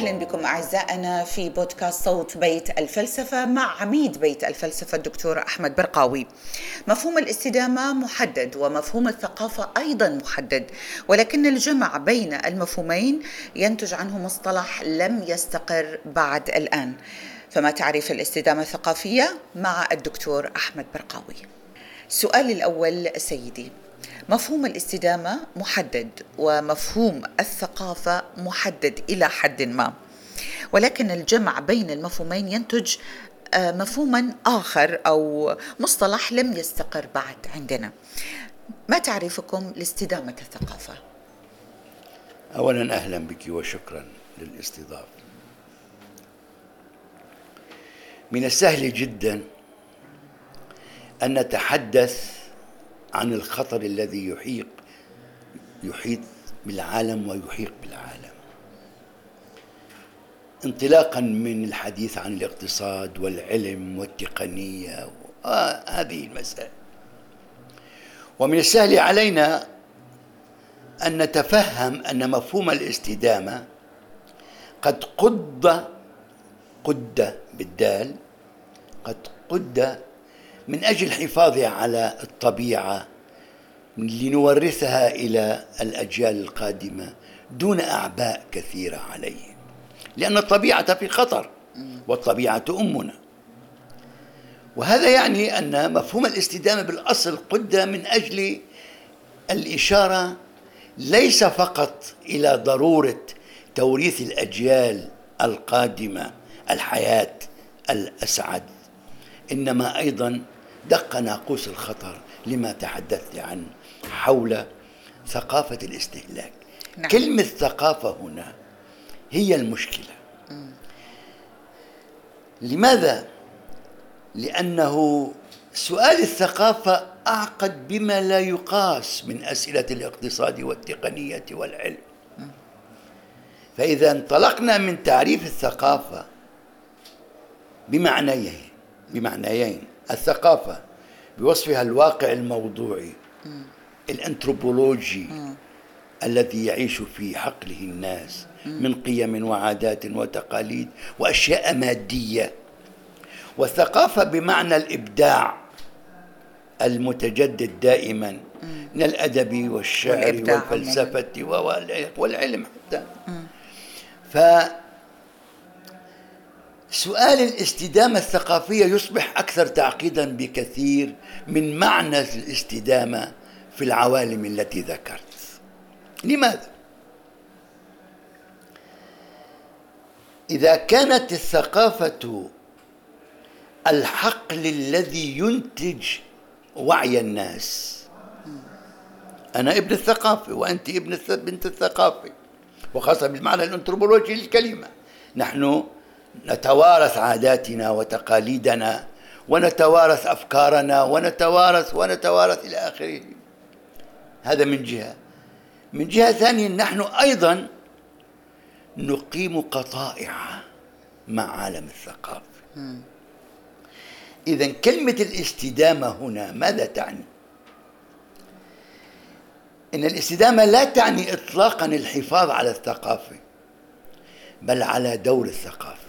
أهلا بكم أعزائنا في بودكاست صوت بيت الفلسفة مع عميد بيت الفلسفة الدكتور أحمد برقاوي. مفهوم الاستدامة محدد ومفهوم الثقافة أيضا محدد ولكن الجمع بين المفهومين ينتج عنه مصطلح لم يستقر بعد الآن. فما تعريف الاستدامة الثقافية مع الدكتور أحمد برقاوي؟ السؤال الأول سيدي مفهوم الاستدامة محدد ومفهوم الثقافة محدد إلى حد ما. ولكن الجمع بين المفهومين ينتج آه، مفهوما آخر أو مصطلح لم يستقر بعد عندنا. ما تعريفكم لاستدامة الثقافة؟ أولا أهلا بك وشكرا للاستضافة. من السهل جدا أن نتحدث عن الخطر الذي يحيق يحيط بالعالم ويحيق بالعالم. انطلاقا من الحديث عن الاقتصاد والعلم والتقنية هذه المسائل. ومن السهل علينا أن نتفهم أن مفهوم الاستدامة قد قد قد بالدال قد قد من أجل الحفاظ على الطبيعة لنورثها إلى الأجيال القادمة دون أعباء كثيرة عليهم لأن الطبيعة في خطر والطبيعة أمنا. وهذا يعني أن مفهوم الاستدامة بالأصل قد من أجل الإشارة ليس فقط إلى ضرورة توريث الأجيال القادمة الحياة الأسعد إنما أيضا دق ناقوس الخطر لما تحدثت عنه حول ثقافة الاستهلاك. نعم. كلمة ثقافة هنا هي المشكلة. لماذا؟ لأنه سؤال الثقافة أعقد بما لا يقاس من أسئلة الاقتصاد والتقنية والعلم. فإذا انطلقنا من تعريف الثقافة بمعنيين بمعنيين. الثقافة بوصفها الواقع الموضوعي الأنثروبولوجي الذي يعيش في حقله الناس من قيم وعادات وتقاليد وأشياء مادية. والثقافة بمعنى الإبداع المتجدد دائما من الأدب والشعر والفلسفة والعلم حتى. ف سؤال الاستدامة الثقافية يصبح أكثر تعقيدا بكثير من معنى الاستدامة في العوالم التي ذكرت لماذا؟ إذا كانت الثقافة الحقل الذي ينتج وعي الناس أنا ابن الثقافة وأنت ابن بنت الثقافة وخاصة بالمعنى الأنثروبولوجي للكلمة نحن نتوارث عاداتنا وتقاليدنا ونتوارث أفكارنا ونتوارث ونتوارث إلى آخره. هذا من جهة. من جهة ثانية نحن أيضا نقيم قطائع مع عالم الثقافة. اذا كلمة الاستدامة هنا ماذا تعني؟ إن الاستدامة لا تعني اطلاقا الحفاظ على الثقافة بل على دور الثقافة.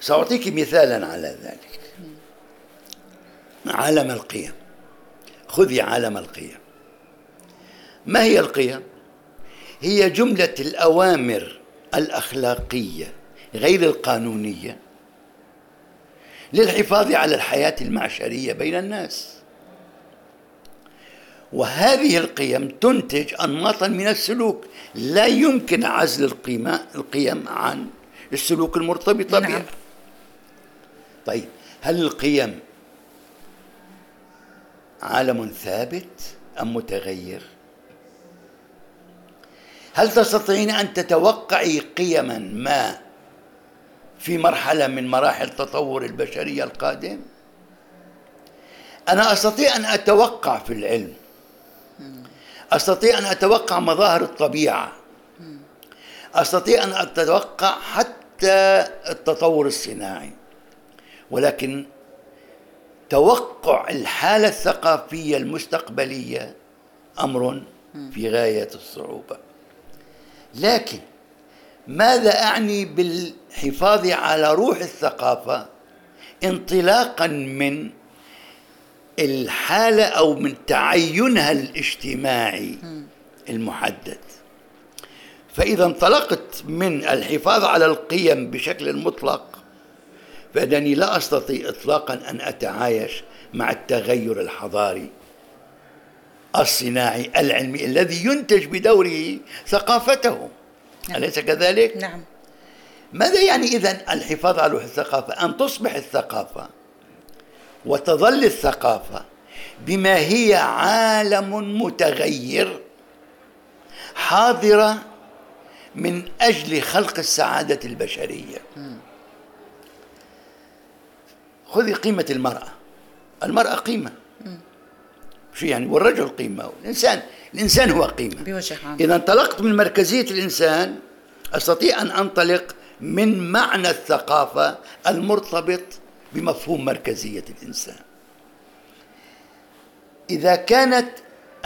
سأعطيك مثالا على ذلك. عالم القيم. خذي عالم القيم. ما هي القيم؟ هي جملة الأوامر الأخلاقية غير القانونية للحفاظ على الحياة المعشرية بين الناس. وهذه القيم تنتج أنماطا من السلوك. لا يمكن عزل القيم عن السلوك المرتبطة نعم. بها طيب هل القيم عالم ثابت أم متغير؟ هل تستطيعين أن تتوقعي قيما ما في مرحلة من مراحل تطور البشرية القادم؟ أنا أستطيع أن أتوقع في العلم. أستطيع أن أتوقع مظاهر الطبيعة. أستطيع أن أتوقع حتى التطور الصناعي. ولكن توقع الحالة الثقافية المستقبلية أمر في غاية الصعوبة. لكن ماذا أعني بالحفاظ على روح الثقافة انطلاقا من الحالة أو من تعينها الاجتماعي المحدد؟ فإذا انطلقت من الحفاظ على القيم بشكل مطلق فانني لا أستطيع اطلاقا أن أتعايش مع التغير الحضاري الصناعي العلمي الذي ينتج بدوره ثقافته نعم. أليس كذلك؟ نعم ماذا يعني إذا الحفاظ على روح الثقافة؟ أن تصبح الثقافة وتظل الثقافة بما هي عالم متغير حاضرة من أجل خلق السعادة البشرية خذي قيمة المرأة. المرأة قيمة. شو يعني؟ والرجل قيمة. الإنسان الإنسان هو قيمة. بوجه عام إذا انطلقت من مركزية الإنسان أستطيع أن أنطلق من معنى الثقافة المرتبط بمفهوم مركزية الإنسان. إذا كانت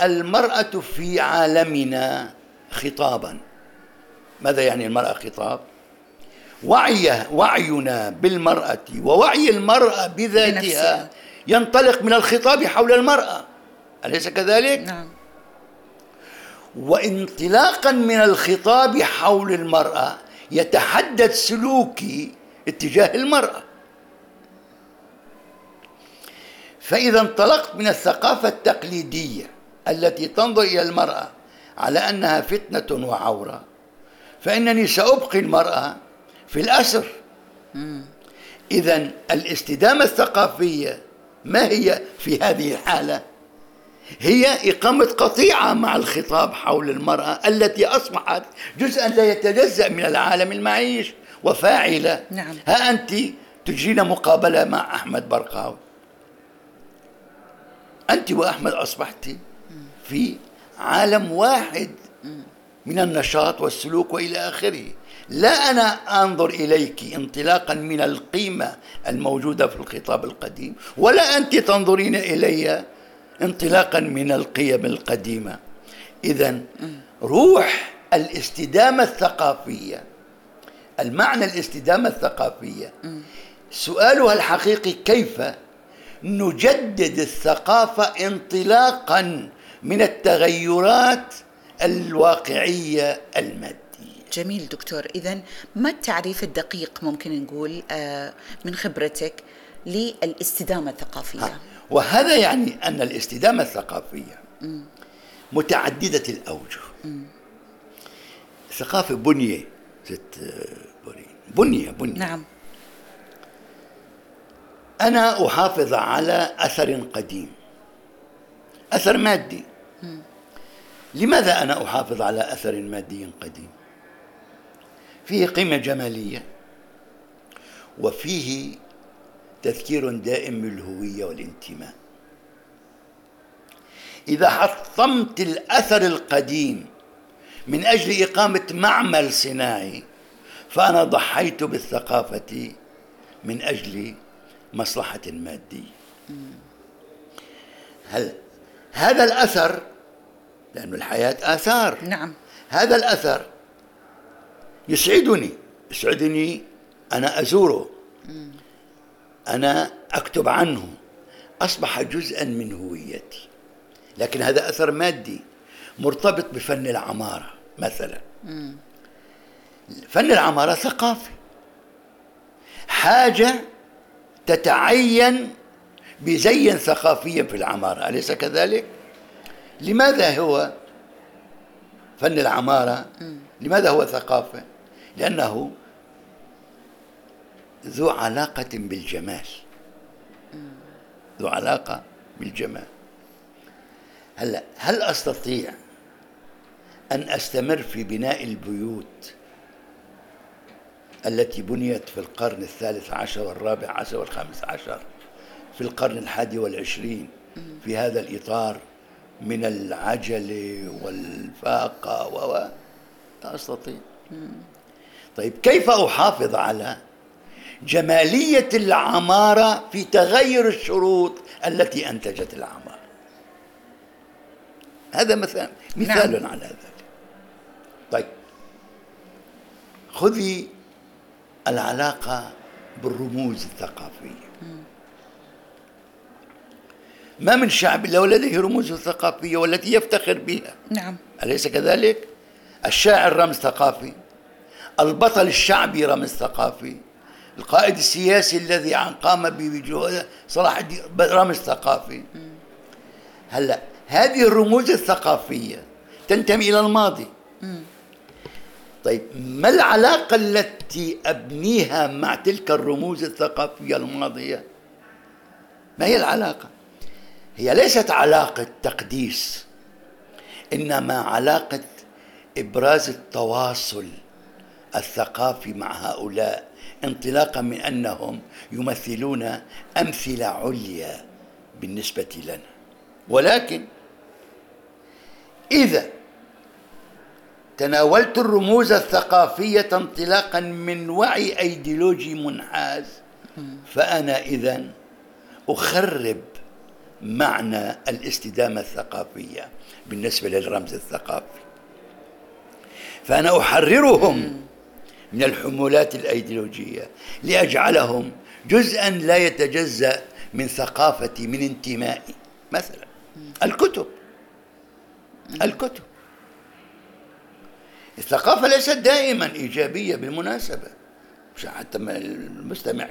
المرأة في عالمنا خطابا ماذا يعني المرأة خطاب؟ وعي وعينا بالمرأة ووعي المرأة بذاتها. ينطلق من الخطاب حول المرأة أليس كذلك؟ نعم وانطلاقا من الخطاب حول المرأة يتحدد سلوكي اتجاه المرأة فإذا انطلقت من الثقافة التقليدية التي تنظر إلى المرأة على أنها فتنة وعورة فإنني سأبقي المرأة في الأسر إذا الاستدامة الثقافية ما هي في هذه الحالة؟ هي إقامة قطيعة مع الخطاب حول المرأة التي أصبحت جزءا لا يتجزأ من العالم المعيش وفاعلة نعم. ها أنت تجرين مقابلة مع أحمد برقاوي أنت وأحمد أصبحت في عالم واحد من النشاط والسلوك وإلى آخره. لا أنا أنظر إليك انطلاقا من القيمة الموجودة في الخطاب القديم ولا أنت تنظرين إلي انطلاقا من القيم القديمة. اذا روح الاستدامة الثقافية المعنى الاستدامة الثقافية. سؤالها الحقيقي كيف نجدد الثقافة انطلاقا من التغيرات الواقعية المادية. جميل دكتور اذا ما التعريف الدقيق ممكن نقول آه، من خبرتك للاستدامة الثقافية؟ وهذا يعني أن الاستدامة الثقافية متعددة الأوجه. الثقافة بنية ست بنية بنية. نعم. أنا أحافظ على أثر قديم أثر مادي. لماذا أنا أحافظ على أثر مادي قديم؟ فيه قيمة جمالية وفيه تذكير دائم بالهوية والانتماء. إذا حطمت الأثر القديم من أجل إقامة معمل صناعي فأنا ضحيت بالثقافة من أجل مصلحة مادية. هل هذا الأثر لأن الحياة آثار. نعم. هذا الأثر يسعدني. يسعدني أنا أزوره. أنا أكتب عنه. أصبح جزءا من هويتي. لكن هذا أثر مادي مرتبط بفن العمارة مثلا. فن العمارة ثقافي. حاجة تتعين بزي ثقافي في العمارة. أليس كذلك؟ لماذا هو فن العمارة؟ لماذا هو ثقافة؟ لأنه ذو علاقة بالجمال. ذو علاقة بالجمال. هلا هل أستطيع أن أستمر في بناء البيوت التي بنيت في القرن الثالث عشر والرابع عشر والخامس عشر في القرن الحادي والعشرين في هذا الإطار؟ من العجلة والفاقة و لا أستطيع. طيب كيف أحافظ على جمالية العمارة في تغير الشروط التي أنتجت العمارة؟ هذا مثال مثال نعم. على ذلك. طيب خذي العلاقة بالرموز الثقافية. ما من شعب إلا ولديه رموز ثقافية والتي يفتخر بها. نعم. أليس كذلك؟ الشاعر رمز ثقافي البطل الشعبي رمز ثقافي القائد السياسي الذي قام بوجوه صلاح الدين رمز ثقافي. هلا هذه الرموز الثقافية تنتمي إلى الماضي. طيب ما العلاقة التي أبنيها مع تلك الرموز الثقافية الماضية؟ ما هي العلاقة؟ هي ليست علاقة تقديس إنما علاقة إبراز التواصل الثقافي مع هؤلاء انطلاقا من أنهم يمثلون أمثلة عليا بالنسبة لنا. ولكن إذا تناولت الرموز الثقافية انطلاقا من وعي أيديولوجي منحاز فأنا إذا أخرب معنى الاستدامة الثقافية بالنسبة للرمز الثقافي. فأنا أحررهم من الحمولات الأيديولوجية لأجعلهم جزءا لا يتجزأ من ثقافتي من انتمائي مثلا الكتب. الكتب. الثقافة ليست دائما إيجابية بالمناسبة. حتى المستمع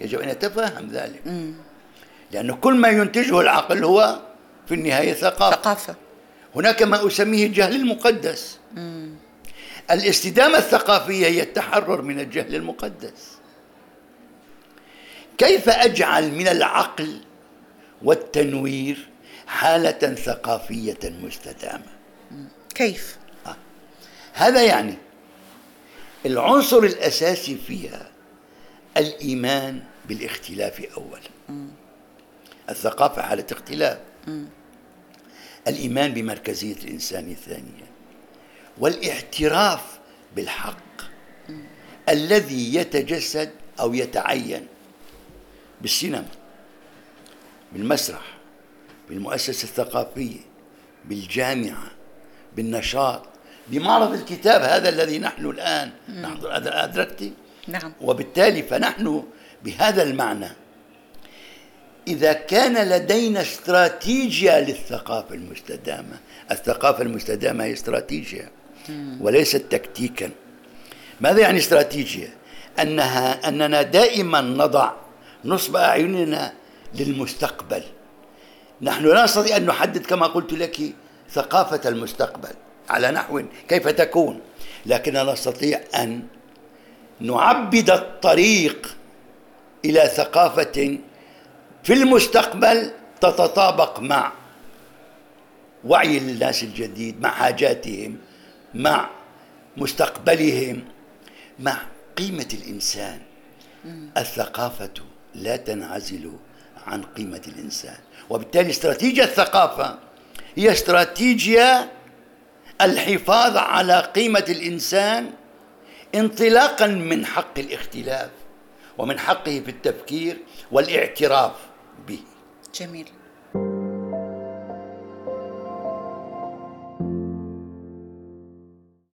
يجب أن يتفهم ذلك. لأن كل ما ينتجه العقل هو في النهاية ثقافة ثقافة هناك ما أسميه الجهل المقدس مم. الاستدامة الثقافية هي التحرر من الجهل المقدس كيف أجعل من العقل والتنوير حالة ثقافية مستدامة كيف؟ آه. هذا يعني العنصر الأساسي فيها الإيمان بالاختلاف أولا الثقافة حالة اختلاف الإيمان بمركزية الإنسان ثانيا والاعتراف بالحق الذي يتجسد أو يتعين بالسينما بالمسرح بالمؤسسة الثقافية بالجامعة بالنشاط بمعرض الكتاب هذا الذي نحن الآن نحضر أدركتي؟ نعم. وبالتالي فنحن بهذا المعنى إذا كان لدينا استراتيجية للثقافة المستدامة. الثقافة المستدامة هي استراتيجية وليست تكتيكا. ماذا يعني استراتيجية؟ أنها أننا دائما نضع نصب أعيننا للمستقبل. نحن لا نستطيع أن نحدد كما قلت لك ثقافة المستقبل على نحو كيف تكون لكننا نستطيع أن نعبد الطريق إلى ثقافة في المستقبل تتطابق مع وعي الناس الجديد مع حاجاتهم مع مستقبلهم مع قيمة الإنسان. الثقافة لا تنعزل عن قيمة الإنسان وبالتالي استراتيجية الثقافة هي استراتيجية الحفاظ على قيمة الإنسان انطلاقا من حق الاختلاف ومن حقه في التفكير والاعتراف. به جميل.